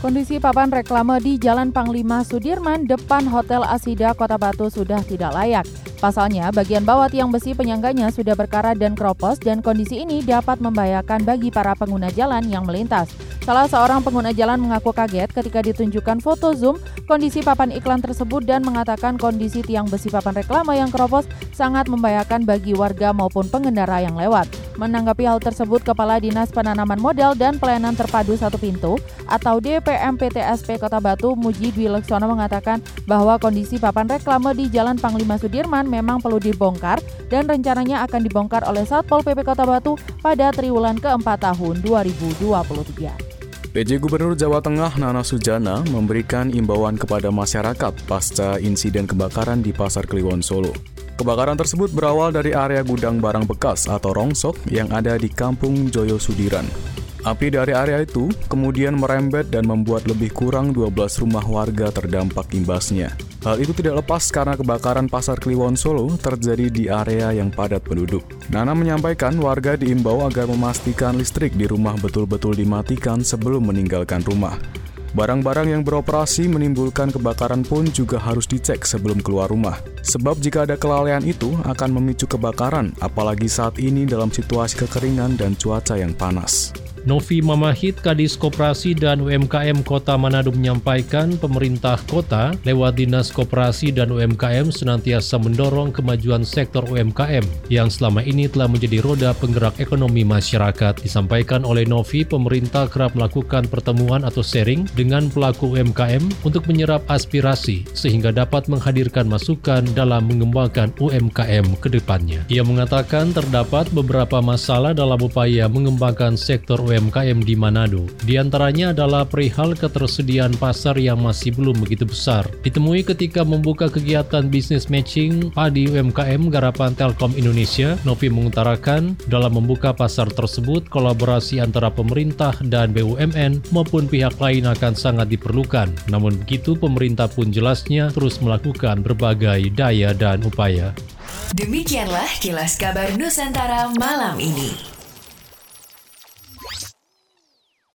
Kondisi papan reklame di Jalan Panglima Sudirman depan Hotel Asida Kota Batu sudah tidak layak. Pasalnya, bagian bawah tiang besi penyangganya sudah berkarat dan kropos dan kondisi ini dapat membahayakan bagi para pengguna jalan yang melintas. Salah seorang pengguna jalan mengaku kaget ketika ditunjukkan foto Zoom kondisi papan iklan tersebut dan mengatakan kondisi tiang besi papan reklame yang kropos sangat membahayakan bagi warga maupun pengendara yang lewat. Menanggapi hal tersebut, Kepala Dinas Penanaman Modal dan Pelayanan Terpadu Satu Pintu atau DPMPTSP Kota Batu Muji Dwi Leksono mengatakan bahwa kondisi papan reklame di Jalan Panglima Sudirman memang perlu dibongkar dan rencananya akan dibongkar oleh Satpol PP Kota Batu pada triwulan keempat tahun 2023. PJ Gubernur Jawa Tengah Nana Sujana memberikan imbauan kepada masyarakat pasca insiden kebakaran di Pasar Kliwon Solo. Kebakaran tersebut berawal dari area gudang barang bekas atau rongsok yang ada di Kampung Joyo Sudiran. Api dari area itu kemudian merembet dan membuat lebih kurang 12 rumah warga terdampak imbasnya. Hal itu tidak lepas karena kebakaran Pasar Kliwon Solo terjadi di area yang padat penduduk. Nana menyampaikan warga diimbau agar memastikan listrik di rumah betul-betul dimatikan sebelum meninggalkan rumah. Barang-barang yang beroperasi menimbulkan kebakaran pun juga harus dicek sebelum keluar rumah. Sebab jika ada kelalaian itu akan memicu kebakaran, apalagi saat ini dalam situasi kekeringan dan cuaca yang panas. Novi Mamahit, Kadis Koperasi dan UMKM Kota Manado menyampaikan pemerintah kota lewat Dinas Koperasi dan UMKM senantiasa mendorong kemajuan sektor UMKM yang selama ini telah menjadi roda penggerak ekonomi masyarakat. Disampaikan oleh Novi, pemerintah kerap melakukan pertemuan atau sharing dengan pelaku UMKM untuk menyerap aspirasi sehingga dapat menghadirkan masukan dalam mengembangkan UMKM ke depannya. Ia mengatakan terdapat beberapa masalah dalam upaya mengembangkan sektor UMKM di Manado. Di antaranya adalah perihal ketersediaan pasar yang masih belum begitu besar. Ditemui ketika membuka kegiatan bisnis matching padi UMKM Garapan Telkom Indonesia, Novi mengutarakan dalam membuka pasar tersebut kolaborasi antara pemerintah dan BUMN maupun pihak lain akan sangat diperlukan. Namun begitu pemerintah pun jelasnya terus melakukan berbagai daya dan upaya. Demikianlah kilas kabar Nusantara malam ini.